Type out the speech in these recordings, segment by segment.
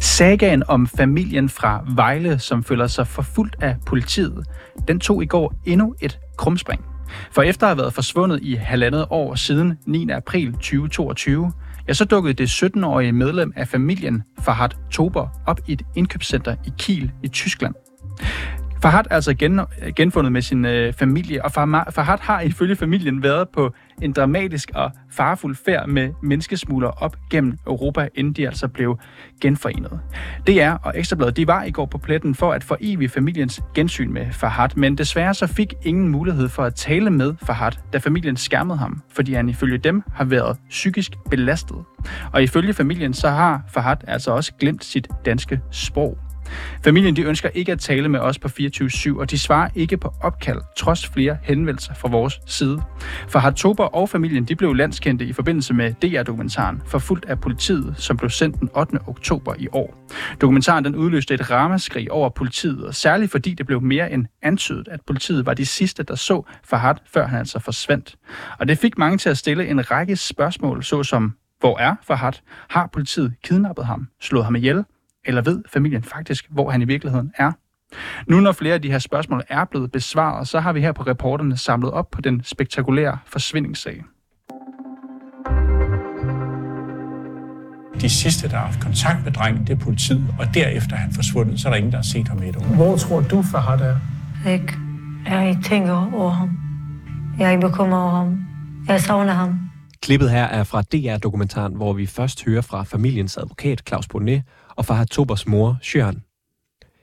Sagaen om familien fra Vejle, som føler sig forfulgt af politiet, den tog i går endnu et krumspring. For efter at have været forsvundet i halvandet år siden 9. april 2022, ja, så dukkede det 17-årige medlem af familien, Fahad Tober, op i et indkøbscenter i Kiel i Tyskland. Fahad er altså gen, genfundet med sin øh, familie, og Fahad har ifølge familien været på en dramatisk og farfuld færd med menneskesmugler op gennem Europa, inden de altså blev genforenet. DR og Ekstrabladet de var i går på pletten for at forevige familiens gensyn med Fahad, men desværre så fik ingen mulighed for at tale med Fahad, da familien skærmede ham, fordi han ifølge dem har været psykisk belastet. Og ifølge familien så har Fahad altså også glemt sit danske sprog. Familien de ønsker ikke at tale med os på 24-7, og de svarer ikke på opkald, trods flere henvendelser fra vores side. For Hartober og familien de blev landskendte i forbindelse med DR-dokumentaren, forfulgt af politiet, som blev sendt den 8. oktober i år. Dokumentaren den udløste et ramaskrig over politiet, og særligt fordi det blev mere end antydet, at politiet var de sidste, der så Farhat, før han altså forsvandt. Og det fik mange til at stille en række spørgsmål, såsom, hvor er Farhat? Har politiet kidnappet ham? Slået ham ihjel? Eller ved familien faktisk, hvor han i virkeligheden er? Nu når flere af de her spørgsmål er blevet besvaret, så har vi her på reporterne samlet op på den spektakulære forsvindingssag. De sidste, der har haft kontakt med drengen, det er politiet, og derefter er han forsvundet, så er der ingen, der har set ham i et år. Hvor tror du, Fahad er? Ikke. Jeg tænker over ham. Jeg er bekymret over ham. Jeg savner ham. Klippet her er fra DR-dokumentaren, hvor vi først hører fra familiens advokat Claus Bonnet og Fahad Tobers mor, Sjøren.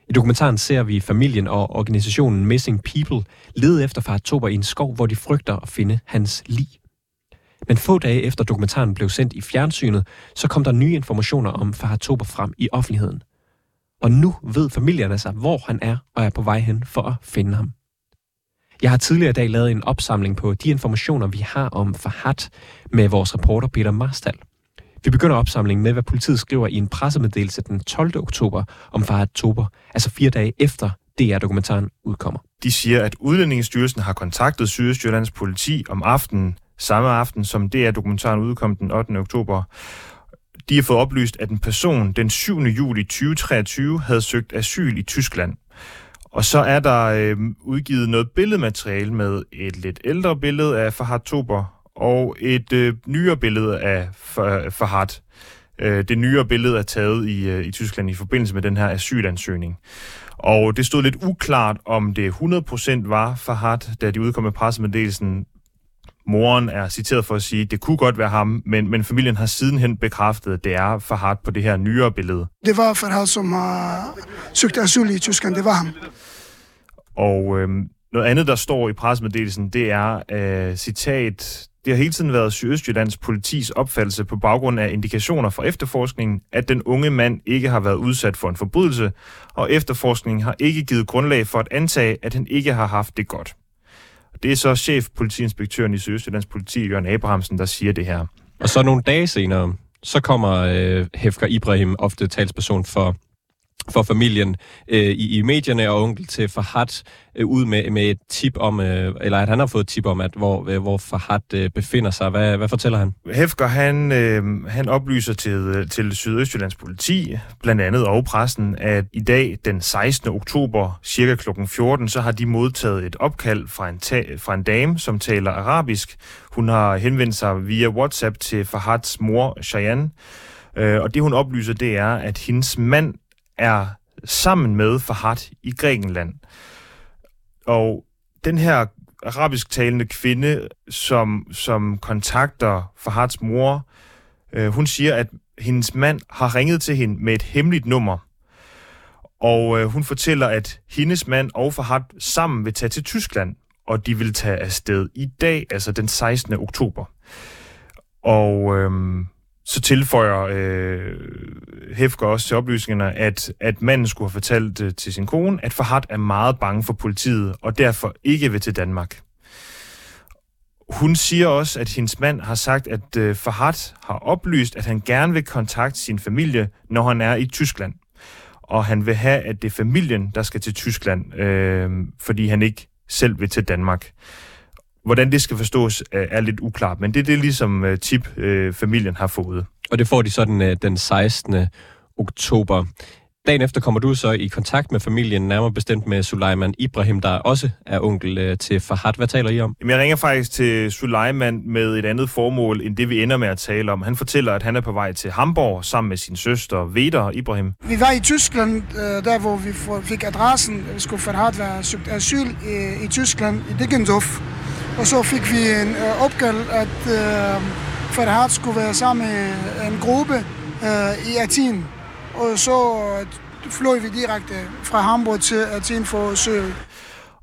I dokumentaren ser vi familien og organisationen Missing People lede efter Farhat Tober i en skov, hvor de frygter at finde hans lig. Men få dage efter dokumentaren blev sendt i fjernsynet, så kom der nye informationer om Farhat Tober frem i offentligheden. Og nu ved familierne sig, hvor han er og er på vej hen for at finde ham. Jeg har tidligere i dag lavet en opsamling på de informationer, vi har om Fahad med vores reporter Peter Marstal. Vi begynder opsamlingen med, hvad politiet skriver i en pressemeddelelse den 12. oktober om Farhat Tober, altså fire dage efter DR-dokumentaren udkommer. De siger, at Udlændingsstyrelsen har kontaktet Sydøstjyllands politi om aftenen, samme aften som DR-dokumentaren udkom den 8. oktober. De har fået oplyst, at en person den 7. juli 2023 havde søgt asyl i Tyskland. Og så er der øh, udgivet noget billedmateriale med et lidt ældre billede af Fahad Tober, og et øh, nyere billede af Fahad. Øh, det nyere billede er taget i, øh, i Tyskland i forbindelse med den her asylansøgning. Og det stod lidt uklart, om det 100% var Fahad, da de udkom med pressemeddelelsen. Moren er citeret for at sige, at det kunne godt være ham, men, men familien har sidenhen bekræftet, at det er Fahad på det her nyere billede. Det var Fahad, som har søgt asyl i Tyskland. Det var ham. Og øh, noget andet, der står i pressemeddelelsen, det er øh, citat, det har hele tiden været Sydøstjyllands politis opfattelse på baggrund af indikationer fra efterforskningen, at den unge mand ikke har været udsat for en forbrydelse, og efterforskningen har ikke givet grundlag for at antage, at han ikke har haft det godt. Det er så chef politiinspektøren i Sydøstjyllands politi, Jørgen Abrahamsen, der siger det her. Og så nogle dage senere, så kommer øh, Hefker Ibrahim, ofte talsperson for for familien øh, i, i medierne og onkel til Fahad øh, ud med, med et tip om, øh, eller at han har fået et tip om, at hvor, øh, hvor Fahad øh, befinder sig. Hvad, hvad fortæller han? Hefker, han, øh, han oplyser til, øh, til Sydøstjyllands politi, blandt andet og pressen, at i dag, den 16. oktober, cirka kl. 14, så har de modtaget et opkald fra en, ta- fra en dame, som taler arabisk. Hun har henvendt sig via WhatsApp til Fahads mor, Cheyenne, Øh, og det hun oplyser, det er, at hendes mand er sammen med Fahad i Grækenland. Og den her arabisk talende kvinde, som, som kontakter Fahads mor, øh, hun siger, at hendes mand har ringet til hende med et hemmeligt nummer. Og øh, hun fortæller, at hendes mand og Fahad sammen vil tage til Tyskland, og de vil tage afsted i dag, altså den 16. oktober. Og øh, så tilføjer øh, Hefker også til oplysningerne, at, at manden skulle have fortalt øh, til sin kone, at Fahad er meget bange for politiet, og derfor ikke vil til Danmark. Hun siger også, at hendes mand har sagt, at øh, Fahad har oplyst, at han gerne vil kontakte sin familie, når han er i Tyskland. Og han vil have, at det er familien, der skal til Tyskland, øh, fordi han ikke selv vil til Danmark. Hvordan det skal forstås, er, er lidt uklart, men det er det ligesom uh, tip, uh, familien har fået. Og det får de så den, den 16. oktober. Dagen efter kommer du så i kontakt med familien, nærmere bestemt med Sulaiman Ibrahim, der også er onkel øh, til Fahad. Hvad taler I om? Jamen, jeg ringer faktisk til Sulaiman med et andet formål, end det vi ender med at tale om. Han fortæller, at han er på vej til Hamburg sammen med sin søster Veder Ibrahim. Vi var i Tyskland, øh, der hvor vi fik adressen. Skulle Farhad være søgt asyl i, i Tyskland, i Dickendorf. Og så fik vi en øh, opkald, at øh, Ferhat skulle være sammen med en gruppe øh, i Athen og så øh, fløj vi direkte fra Hamburg til Athen for at søge.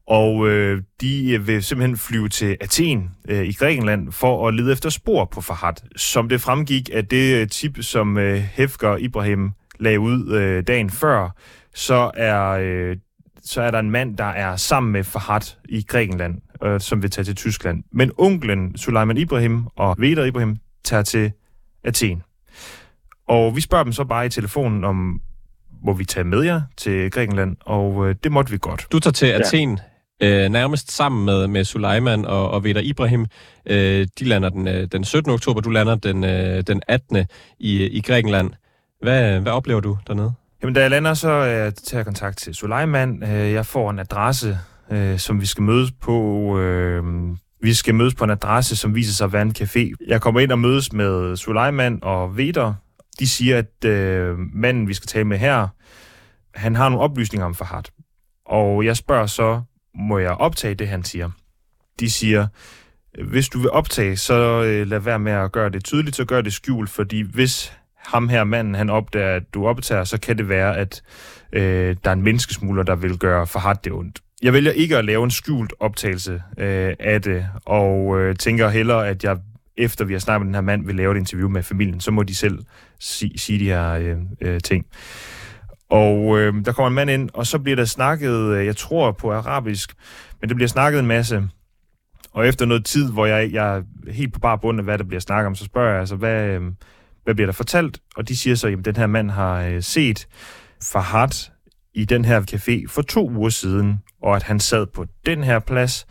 Og øh, de øh, vil simpelthen flyve til Athen øh, i Grækenland for at lede efter spor på Farhat. Som det fremgik af det øh, tip, som øh, Hefger Ibrahim lagde ud øh, dagen før, så er, øh, så er der en mand, der er sammen med Farhat i Grækenland, øh, som vil tage til Tyskland. Men onklen Sulaiman Ibrahim og Veder Ibrahim tager til Athen. Og vi spørger dem så bare i telefonen om, må vi tage med jer til Grækenland, og øh, det måtte vi godt. Du tager til Athen, ja. øh, nærmest sammen med, med Sulaiman og, og Veder Ibrahim. Øh, de lander den, øh, den 17. oktober, du lander den, øh, den 18. i, i Grækenland. Hvad, hvad oplever du dernede? Jamen, da jeg lander, så øh, tager jeg kontakt til Sulaiman. Øh, jeg får en adresse, øh, som vi skal mødes på. Øh, vi skal mødes på en adresse, som viser sig at være en café. Jeg kommer ind og mødes med Suleiman og Veder, de siger, at øh, manden, vi skal tale med her, han har nogle oplysninger om Fahad. Og jeg spørger så, må jeg optage det, han siger? De siger, hvis du vil optage, så øh, lad være med at gøre det tydeligt, så gør det skjult, fordi hvis ham her manden, han opdager, at du optager, så kan det være, at øh, der er en menneskesmugler, der vil gøre Fahad det ondt. Jeg vælger ikke at lave en skjult optagelse øh, af det, og øh, tænker hellere, at jeg efter vi har snakket med den her mand, vil lave et interview med familien, så må de selv sige, sige de her øh, øh, ting. Og øh, der kommer en mand ind, og så bliver der snakket, øh, jeg tror på arabisk, men det bliver snakket en masse. Og efter noget tid, hvor jeg, jeg er helt på bare bund af, hvad der bliver snakket om, så spørger jeg altså, hvad, øh, hvad bliver der fortalt? Og de siger så, at den her mand har øh, set Fahad i den her café for to uger siden, og at han sad på den her plads.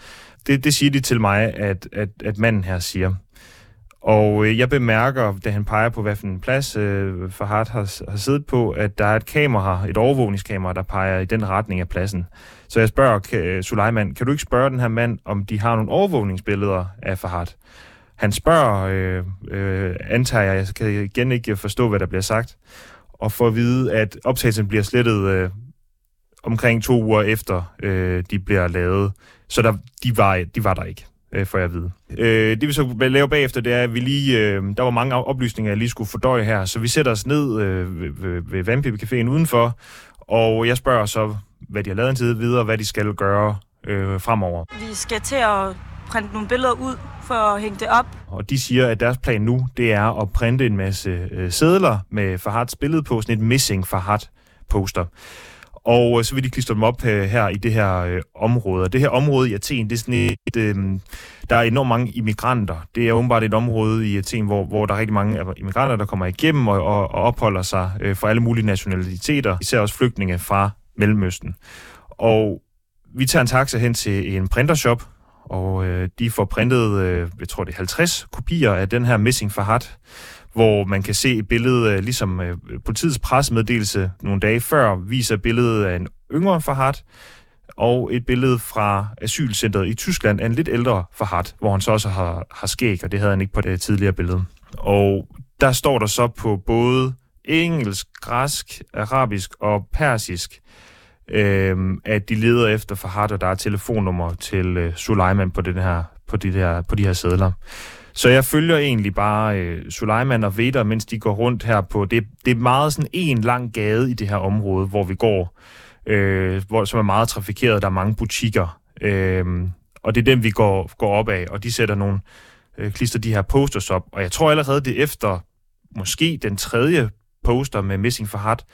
Det, det siger de til mig, at, at, at manden her siger. Og øh, jeg bemærker, da han peger på, hvad for en plads øh, Fahad har, har siddet på, at der er et kamera, et overvågningskamera, der peger i den retning af pladsen. Så jeg spørger kan, øh, Suleiman, kan du ikke spørge den her mand, om de har nogle overvågningsbilleder af Fahad? Han spørger, øh, øh, antager jeg, jeg kan igen ikke forstå, hvad der bliver sagt, og får at vide, at optagelsen bliver slettet øh, omkring to uger efter, øh, de bliver lavet. Så der, de, var, de var der ikke øh, får jeg at vide. Øh, det vi så lave bagefter, det er, at vi lige, øh, der var mange oplysninger, jeg lige skulle fordøje her, så vi sætter os ned øh, ved, ved, ved Vandpipe Caféen udenfor, og jeg spørger så, hvad de har lavet en tid videre, hvad de skal gøre øh, fremover. Vi skal til at printe nogle billeder ud for at hænge det op. Og de siger, at deres plan nu, det er at printe en masse øh, sædler med Farhads billede på, sådan et missing Farhad poster. Og øh, så vil de klistre dem op øh, her i det her øh, område. det her område i Athen, det er sådan et, øh, der er enormt mange immigranter. Det er åbenbart et område i Athen, hvor, hvor der er rigtig mange immigranter, der kommer igennem og, og, og opholder sig øh, for alle mulige nationaliteter, især også flygtninge fra Mellemøsten. Og vi tager en taxa hen til en printershop, og øh, de får printet, øh, jeg tror det er 50 kopier af den her Missing Fahad, hvor man kan se et billede, ligesom øh, politiets pressemeddelelse nogle dage før, viser billedet af en yngre Fahad, og et billede fra asylcentret i Tyskland af en lidt ældre Fahad, hvor han så også har, har skæg, og det havde han ikke på det tidligere billede. Og der står der så på både engelsk, græsk, arabisk og persisk, øh, at de leder efter Fahad, og der er telefonnummer til øh, Suleiman på, den her, på, de her, på de her sædler. Så jeg følger egentlig bare øh, Suleiman og Veder, mens de går rundt her på... Det, det er meget sådan en lang gade i det her område, hvor vi går, øh, hvor, som er meget trafikeret. Der er mange butikker, øh, og det er dem, vi går, går op af, og de sætter nogle... Øh, klister de her posters op, og jeg tror allerede det efter måske den tredje poster med Missing for Hart,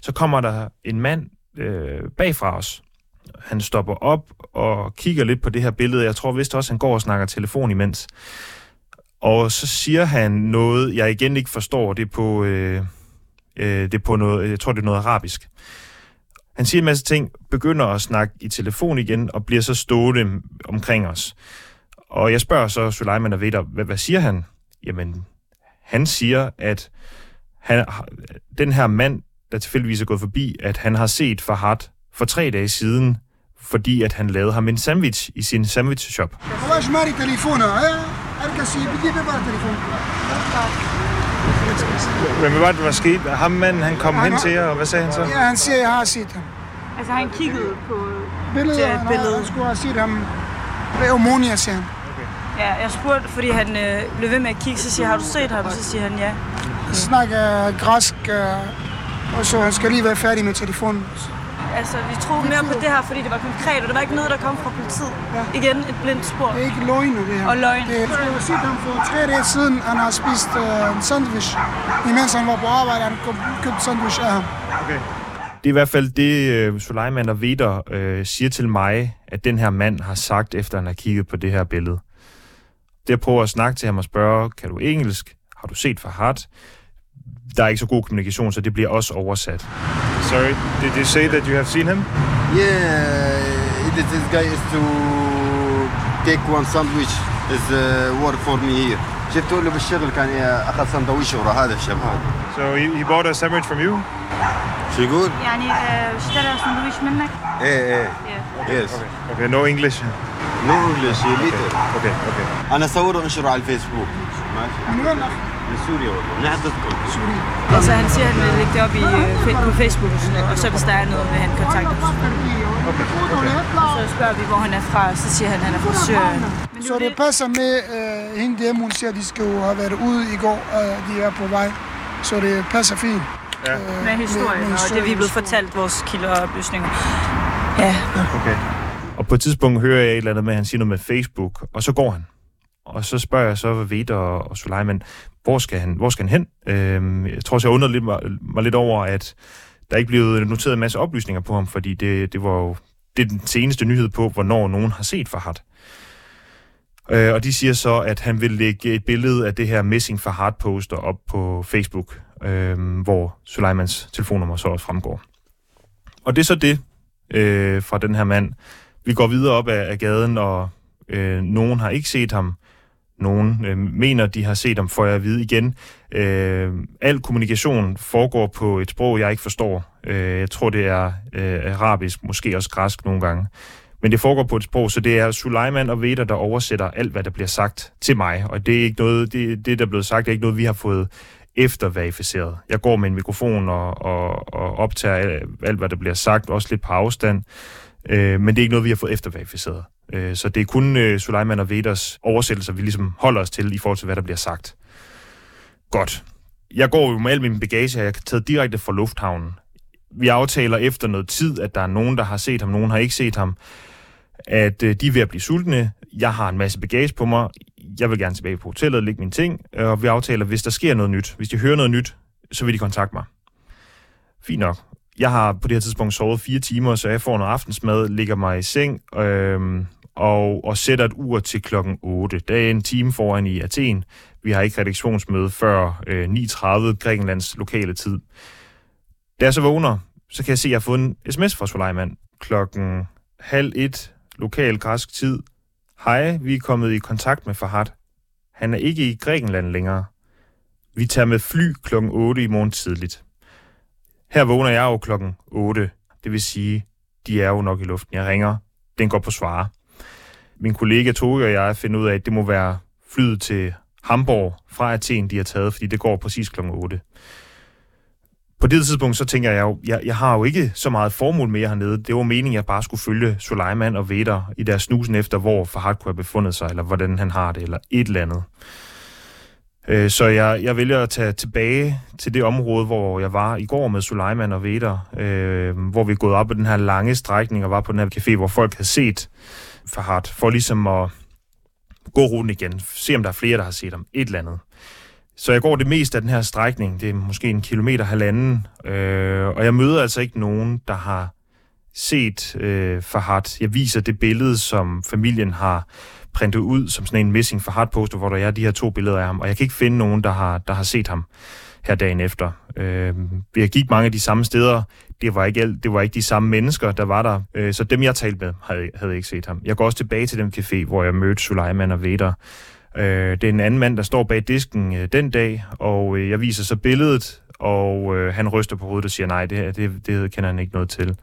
så kommer der en mand øh, bagfra os, Han stopper op og kigger lidt på det her billede. Jeg tror vist også, han går og snakker telefon imens. Og så siger han noget, jeg igen ikke forstår. Det er på, øh, øh, det er på noget, jeg tror, det er noget arabisk. Han siger en masse ting, begynder at snakke i telefon igen, og bliver så stående omkring os. Og jeg spørger så Suleiman og Vedder, hvad, hvad siger han? Jamen, han siger, at han, den her mand, der tilfældigvis er gået forbi, at han har set Fahad for tre dage siden, fordi at han lavede ham en sandwich i sin sandwich shop. Arkasi, vi giver bare telefonen. Men hvad var det, der skete? Ham manden, han kom han hen til jer, og hvad sagde han så? Ja, han siger, jeg har set ham. Altså, han kiggede på billedet, et billede. Han skulle have set ham. Det er Omonia, siger han. Okay. Ja, jeg spurgte, fordi han øh, blev ved med at kigge, så siger har du set ham? Så siger han ja. Han snakker græsk, øh, og så han skal lige være færdig med telefonen. Altså, vi troede mere på det her, fordi det var konkret, og det var ikke noget, der kom fra politiet. Ja. Igen et blindt spor. Det er ikke løgn, det her. Og løgn. Det, jeg har set ham for tre dage siden. Han har spist øh, en sandwich. Imens han var på arbejde, han køb, købte sandwich af ham. Det er i hvert fald det, øh, Suleiman og Veder øh, siger til mig, at den her mand har sagt, efter han har kigget på det her billede. Det er at prøve at snakke til ham og spørge, kan du engelsk? Har du set Fahad? Der er ikke så god kommunikation, så det bliver også oversat. Sorry, did you say that you have seen him? Yeah, this, this guy is to take one sandwich is uh, work for me here. شفته له بالشغل كان اخذ سندويشه ورا هذا الشاب هذا So he, he bought a sandwich from you? شو يقول؟ يعني آه، اشترى سندويش منك ايه ايه يس Okay, no English. نو انجلش ليتر Okay, okay. انا اصوره وانشره على الفيسبوك ماشي I Syrien Ja, det Syrien. Altså han siger, at han lægger det op i, øh, på Facebook og så hvis der er noget, vil han kontakte os. Okay, okay. Så spørger vi, hvor han er fra, og så siger han, at han er fra Syrien. Så det passer med uh, hende hjemme, hun siger, at de skal have været ude i går, og de er på vej. Så det passer fint. Ja. Uh, med historien, med, med historien, og det vi er blevet fortalt, vores kilder. Ja. Okay. Og på et tidspunkt hører jeg et eller andet med, at han siger noget med Facebook, og så går han. Og så spørger jeg så Vedt og, og Suleiman, hvor skal han, hvor skal han hen? Øh, jeg tror også, jeg undrede lidt, mig, mig lidt over, at der ikke blev noteret en masse oplysninger på ham, fordi det, det var jo det er den seneste nyhed på, hvornår nogen har set Fahad. Øh, og de siger så, at han vil lægge et billede af det her Missing Fahad poster op på Facebook, øh, hvor Suleimans telefonnummer så også fremgår. Og det er så det øh, fra den her mand. Vi går videre op ad, ad gaden, og øh, nogen har ikke set ham. Nogen øh, mener, de har set om, får jeg at vide igen. Øh, al kommunikation foregår på et sprog, jeg ikke forstår. Øh, jeg tror, det er øh, arabisk, måske også græsk nogle gange. Men det foregår på et sprog, så det er Suleiman og Veda, der oversætter alt, hvad der bliver sagt til mig. Og det er ikke noget, det, det der er blevet sagt, er ikke noget, vi har fået efterverificeret. Jeg går med en mikrofon og, og, og optager alt, alt, hvad der bliver sagt, også lidt på afstand. Øh, men det er ikke noget, vi har fået efterverificeret. Øh, så det er kun øh, Suleiman og Veders oversættelser, vi ligesom holder os til i forhold til, hvad der bliver sagt. Godt. Jeg går jo med al min bagage, her. jeg er taget direkte fra lufthavnen. Vi aftaler efter noget tid, at der er nogen, der har set ham, nogen har ikke set ham, at øh, de er ved at blive sultne. Jeg har en masse bagage på mig. Jeg vil gerne tilbage på hotellet og lægge mine ting. Øh, og vi aftaler, hvis der sker noget nyt, hvis de hører noget nyt, så vil de kontakte mig. Fint nok. Jeg har på det her tidspunkt sovet fire timer, så jeg får noget aftensmad, ligger mig i seng øh, og, og sætter et ur til klokken 8. Der er en time foran i Athen. Vi har ikke redaktionsmøde før øh, 9.30 Grækenlands lokale tid. Da jeg så vågner, så kan jeg se, at jeg har fået en sms fra Suleiman klokken halv et lokal græsk tid. Hej, vi er kommet i kontakt med Fahad. Han er ikke i Grækenland længere. Vi tager med fly klokken 8 i morgen tidligt. Her vågner jeg jo klokken 8. Det vil sige, de er jo nok i luften. Jeg ringer. Den går på svare. Min kollega Toge og jeg finder ud af, at det må være flyet til Hamburg fra Athen, de har taget, fordi det går præcis klokken 8. På det tidspunkt, så tænker jeg jo, jeg, jeg har jo ikke så meget formål med jer hernede. Det var meningen, at jeg bare skulle følge Suleiman og Veder i deres snusen efter, hvor Fahad kunne have befundet sig, eller hvordan han har det, eller et eller andet. Øh, Så jeg, jeg vælger at tage tilbage til det område, hvor jeg var i går med Suleiman og Veder, øh, hvor vi er gået op på den her lange strækning og var på den her café, hvor folk havde set Fahad, for ligesom at gå ruten igen, se om der er flere, der har set ham, et eller andet. Så jeg går det meste af den her strækning, det er måske en kilometer halvanden, øh, og jeg møder altså ikke nogen, der har set øh, Fahad. Jeg viser det billede, som familien har printet ud som sådan en missing Fahad poster, hvor der er de her to billeder af ham, og jeg kan ikke finde nogen, der har, der har set ham her dagen efter. Øh, jeg gik mange af de samme steder. Det var ikke, alt, det var ikke de samme mennesker, der var der. Øh, så dem, jeg talte med, havde, havde ikke set ham. Jeg går også tilbage til den café, hvor jeg mødte Suleiman og Veder. Øh, det er en anden mand, der står bag disken øh, den dag, og øh, jeg viser så billedet, og øh, han ryster på hovedet og siger, nej, det, her, det, det kender han ikke noget til.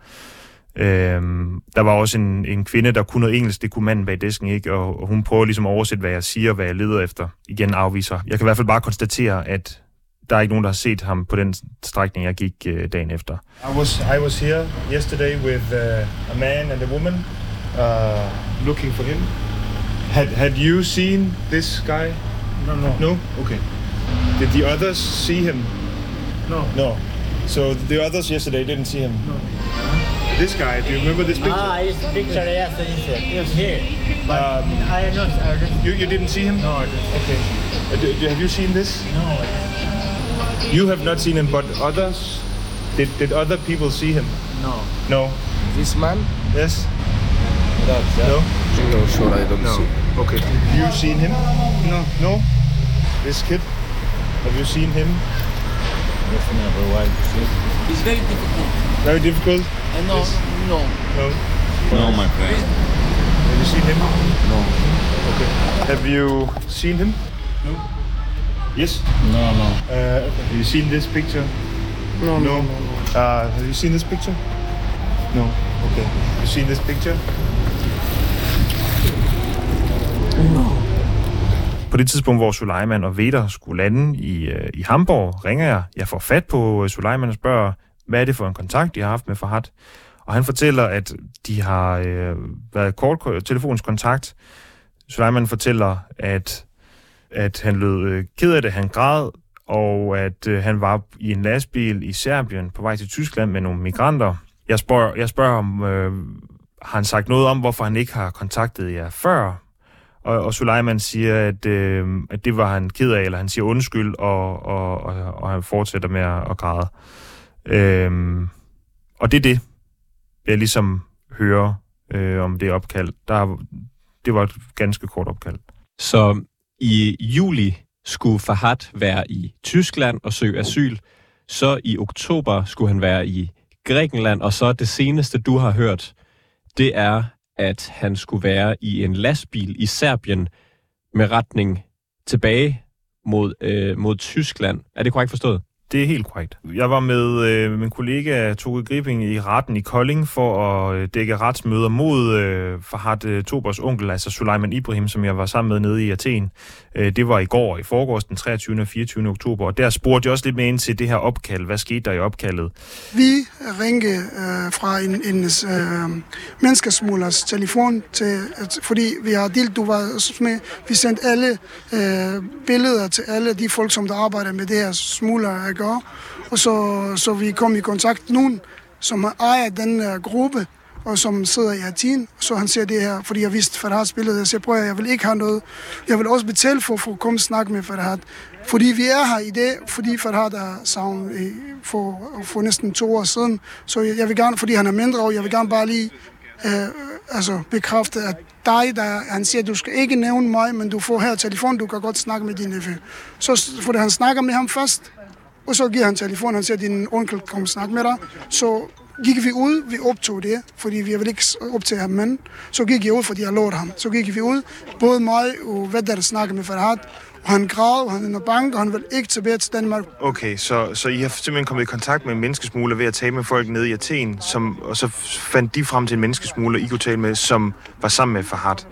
Øhm, der var også en, en kvinde, der kunne noget engelsk, det kunne manden bag disken ikke, og, og hun prøver ligesom at oversætte, hvad jeg siger, hvad jeg leder efter. Igen afviser. Jeg kan i hvert fald bare konstatere, at der er ikke nogen, der har set ham på den strækning, jeg gik uh, dagen efter. I was, I was here yesterday with uh, a man and a woman uh, looking for him. Had, had you seen this guy? No, no. No? Okay. Did the others see him? No. No. So the others yesterday didn't see him? No. This guy, do you remember this picture? Ah, this picture, yes, it's, it's here. But Um, I not, I don't, You, you didn't see him? no, Okay. Uh, do- do- have you seen this? no. You have not seen him, but others? Did, did other people see him? No. No. This man? Yes? That's No? No, sure, I don't No. see. Okay. You seen him? No. No? This kid? Have you seen him? Yes, never while. It's very difficult. Very difficult? Uh, no, no. No. No, my friend. Have you seen him? No. Okay. Have you seen him? No. Yes? No, no. Uh, have you seen this picture? No, no, No. no. no. Uh, have you seen this picture? No. Okay. Have You seen this picture? På det tidspunkt, hvor Suleiman og Veder skulle lande i, øh, i Hamburg, ringer jeg. Jeg får fat på øh, Suleiman og spørger, hvad er det for en kontakt, de har haft med Farhat? Og han fortæller, at de har øh, været kort telefonisk kontakt. Suleiman fortæller, at, at han lød øh, ked af det, han græd, og at øh, han var i en lastbil i Serbien på vej til Tyskland med nogle migranter. Jeg spørger, jeg spørger ham, øh, har han sagt noget om, hvorfor han ikke har kontaktet jer før? Og, og Suleiman siger, at, øh, at det var han ked af, eller han siger undskyld, og, og, og, og han fortsætter med at, at græde. Øh, og det er det, jeg ligesom hører øh, om det opkald. Der, det var et ganske kort opkald. Så i juli skulle Fahad være i Tyskland og søge asyl. Så i oktober skulle han være i Grækenland, og så det seneste, du har hørt, det er, at han skulle være i en lastbil i Serbien med retning tilbage mod, øh, mod Tyskland. Er det korrekt forstået? Det er helt korrekt. Jeg var med øh, min kollega Toge Gripping i retten i Kolding for at øh, dække retsmøder mod øh, Fahad øh, Tobers onkel, altså Suleiman Ibrahim, som jeg var sammen med nede i Athen. Øh, det var i går, i forgårs, den 23. og 24. oktober, og der spurgte jeg også lidt med ind til det her opkald. Hvad skete der i opkaldet? Vi ringede øh, fra en, en øh, menneskesmuglers telefon, til, at, fordi vi har delt, du var med, vi sendte alle øh, billeder til alle de folk, som der arbejder med det her smugler gøre. Og så, så vi kom i kontakt. Med nogen, som ejer den uh, gruppe, og som sidder i Athen, så han ser det her, fordi jeg vidste Farhads spillede, jeg siger, prøv at jeg vil ikke have noget, jeg vil også betale for, for at komme og snakke med Farhad, fordi vi er her i dag, fordi Farhad er savnet i- for, for næsten to år siden, så jeg, jeg vil gerne, fordi han er mindre, og jeg vil gerne bare lige øh, altså bekræfte, at dig, der, han siger, du skal ikke nævne mig, men du får her telefon, du kan godt snakke med din nevø. Så fordi han snakker med ham først, og så giver han telefon, han siger, din onkel kommer snakke med dig. Så gik vi ud, vi optog det, fordi vi ville ikke optage ham, men så gik jeg ud, fordi jeg lovede ham. Så gik vi ud, både mig og hvad der snakkede med Farhad, og han græd, og han er bank, og han vil ikke tilbage til Danmark. Okay, så, så I har simpelthen kommet i kontakt med en menneskesmugler ved at tale med folk nede i Athen, som, og så fandt de frem til en menneskesmugler, I kunne tale med, som var sammen med Farhat.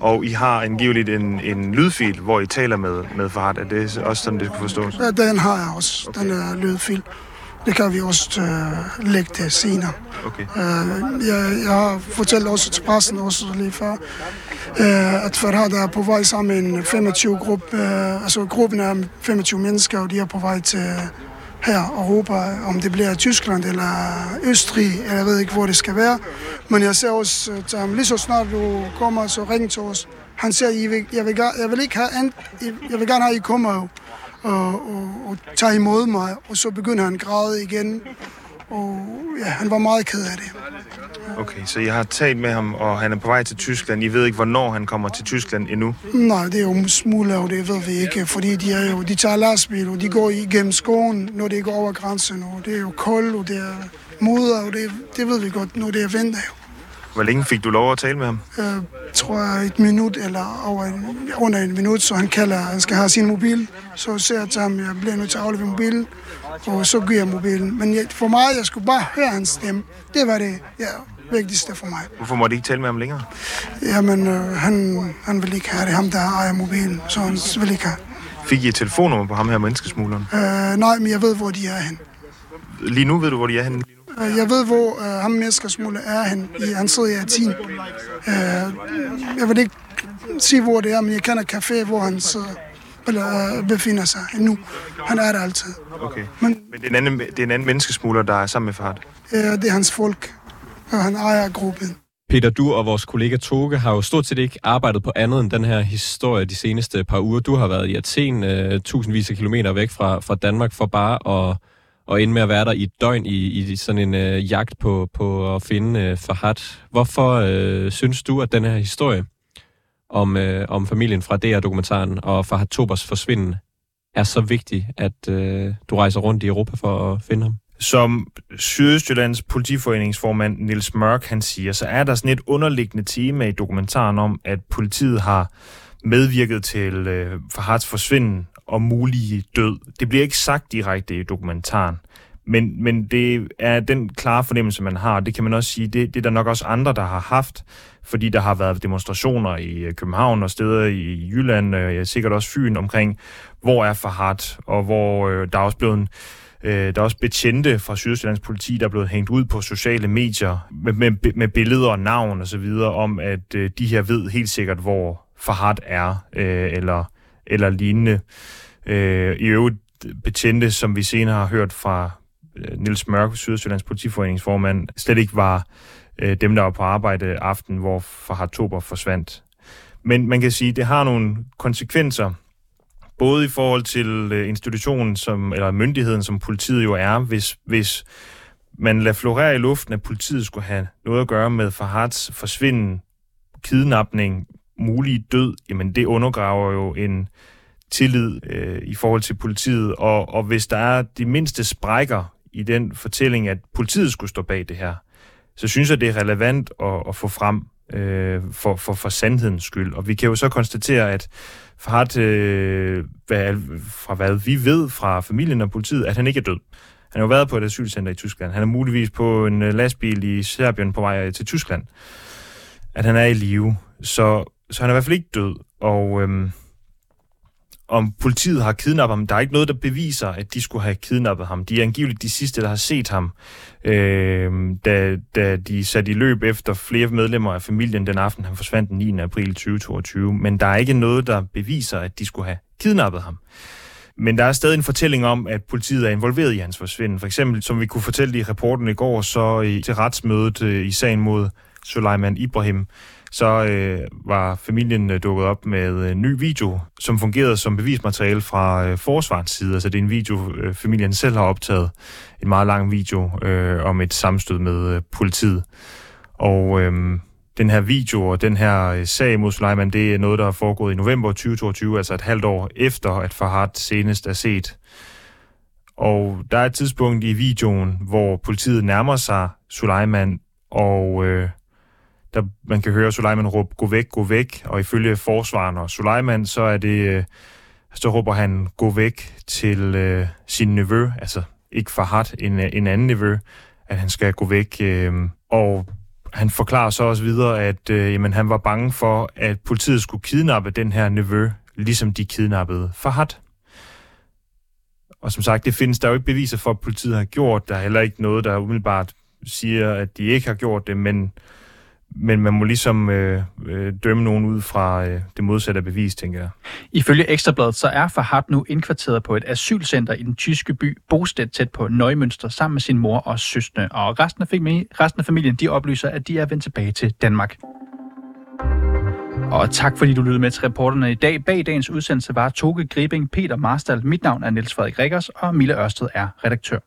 Og I har angiveligt en, en lydfil, hvor I taler med, med Fahad. Er det også sådan, det skal forstås? Ja, Den har jeg også, den er lydfil. Det kan vi også øh, lægge det senere. Okay. Øh, jeg, jeg har fortalt også til pressen også lige før, øh, at Farhad er på vej sammen med en 25 gruppe, øh, altså gruppen er 25 mennesker, og de er på vej til her og håber, om det bliver Tyskland eller Østrig, eller jeg ved ikke, hvor det skal være. Men jeg ser også øh, til ham, lige så snart du kommer, så ring til os. Han siger, jeg vil, jeg, vil, jeg vil ikke have, jeg vil gerne have, at I kommer og, og, og, og tager imod mig. Og så begynder han at græde igen. Og ja, han var meget ked af det. Okay, så jeg har talt med ham, og han er på vej til Tyskland. I ved ikke, hvornår han kommer til Tyskland endnu? Nej, det er jo smule, og det ved vi ikke, fordi de, er jo, de tager lastbil, og de går igennem skoven, når de går over grænsen, og det er jo koldt, og det er moder, og det, det ved vi godt, når det er vinter jo. Hvor længe fik du lov at tale med ham? Jeg tror jeg et minut eller over en, under en minut, så han kalder, han skal have sin mobil. Så ser jeg til ham, jeg bliver nødt til at aflevere mobilen, og så giver jeg mobilen. Men jeg, for mig, jeg skulle bare høre hans stemme. Det var det ja, vigtigste for mig. Hvorfor må du ikke tale med ham længere? Jamen, øh, han, han vil ikke have det. Ham, der ejer mobilen, så han vil ikke have. Fik I et telefonnummer på ham her, menneskesmugleren? Øh, nej, men jeg ved, hvor de er hen. Lige nu ved du, hvor de er henne? Øh, Jeg ved, hvor øh, ham menneskesmugler er hen. I, han sidder i Athen. Øh, jeg vil ikke sige, hvor det er, men jeg kender café, hvor han sidder, eller, øh, befinder sig nu. Han er der altid. Okay. Men Men det er en anden, det er en anden menneskesmugler, der er sammen med Fahad. øh, det er hans folk, og han ejer gruppen. Peter, du og vores kollega Toge har jo stort set ikke arbejdet på andet end den her historie de seneste par uger. Du har været i Athen, øh, tusindvis af kilometer væk fra, fra Danmark, for bare at, og ende med at være der i et døgn i, i sådan en øh, jagt på, på at finde øh, Fahad. Hvorfor øh, synes du, at den her historie om, øh, om familien fra DR-dokumentaren og Fahad Tobers forsvinden er så vigtig, at øh, du rejser rundt i Europa for at finde ham? Som Sydøstjyllands politiforeningsformand Nils Mørk han siger, så er der sådan et underliggende tema i dokumentaren om, at politiet har medvirket til øh, Fahads forsvinden og mulige død. Det bliver ikke sagt direkte i dokumentaren, men, men det er den klare fornemmelse, man har. Det kan man også sige, det, det er der nok også andre, der har haft, fordi der har været demonstrationer i øh, København og steder i Jylland, øh, sikkert også Fyn, omkring, hvor er Fahad, og hvor øh, der er også blevet en Øh, der er også betjente fra Sydøstjyllands politi, der er blevet hængt ud på sociale medier med, med, med billeder og navn og så videre om, at øh, de her ved helt sikkert, hvor Fahad er, øh, eller, eller lignende. Øh, I øvrigt betjente, som vi senere har hørt fra øh, Nils Mørk, Sydsjællands politiforeningsformand, slet ikke var øh, dem, der var på arbejde aften, hvor Fahad Tober forsvandt. Men man kan sige, at det har nogle konsekvenser, både i forhold til øh, institutionen, som, eller myndigheden, som politiet jo er, hvis, hvis man lader florere i luften, at politiet skulle have noget at gøre med Fahads forsvinden, kidnapning, mulige død, jamen det undergraver jo en tillid øh, i forhold til politiet, og, og hvis der er de mindste sprækker i den fortælling, at politiet skulle stå bag det her, så synes jeg, det er relevant at, at få frem øh, for, for, for sandhedens skyld. Og vi kan jo så konstatere, at Fahad, øh, hvad, fra hvad vi ved fra familien og politiet, at han ikke er død. Han har jo været på et asylcenter i Tyskland. Han er muligvis på en øh, lastbil i Serbien på vej øh, til Tyskland. At han er i live. Så, så han er i hvert fald ikke død. Og øhm, om politiet har kidnappet ham, der er ikke noget, der beviser, at de skulle have kidnappet ham. De er angiveligt de sidste, der har set ham, øh, da, da de satte i løb efter flere medlemmer af familien den aften, han forsvandt den 9. april 2022. Men der er ikke noget, der beviser, at de skulle have kidnappet ham. Men der er stadig en fortælling om, at politiet er involveret i hans forsvinden. For eksempel, som vi kunne fortælle i rapporten i går, så i, til retsmødet øh, i sagen mod Suleiman Ibrahim, så øh, var familien øh, dukket op med øh, en ny video, som fungerede som bevismateriale fra øh, forsvarets side. Altså det er en video, øh, familien selv har optaget. En meget lang video øh, om et sammenstød med øh, politiet. Og øh, den her video og den her øh, sag mod Suleiman, det er noget, der er foregået i november 2022, altså et halvt år efter, at Farhat senest er set. Og der er et tidspunkt i videoen, hvor politiet nærmer sig Suleiman, og øh, der, man kan høre Suleiman råbe, gå væk, gå væk, og ifølge forsvaren og Suleiman, så er det, øh, så råber han, gå væk til øh, sin nevø, altså ikke Fahad, en, en anden nevø, at han skal gå væk, øh, og han forklarer så også videre, at øh, jamen, han var bange for, at politiet skulle kidnappe den her nevø, ligesom de kidnappede Fahad. Og som sagt, det findes der jo ikke beviser for, at politiet har gjort. Der er heller ikke noget, der umiddelbart siger, at de ikke har gjort det, men, men man må ligesom øh, øh, dømme nogen ud fra øh, det modsatte bevis, tænker jeg. Ifølge Ekstrabladet, så er Fahad nu indkvarteret på et asylcenter i den tyske by Bostedt tæt på Nøgmønster sammen med sin mor og søstre. Og resten af, familien, resten af familien, de oplyser, at de er vendt tilbage til Danmark. Og tak fordi du lyttede med til reporterne i dag. Bag dagens udsendelse var Toge Gribing, Peter Marstal. Mit navn er Niels Frederik Rikkers, og Mille Ørsted er redaktør.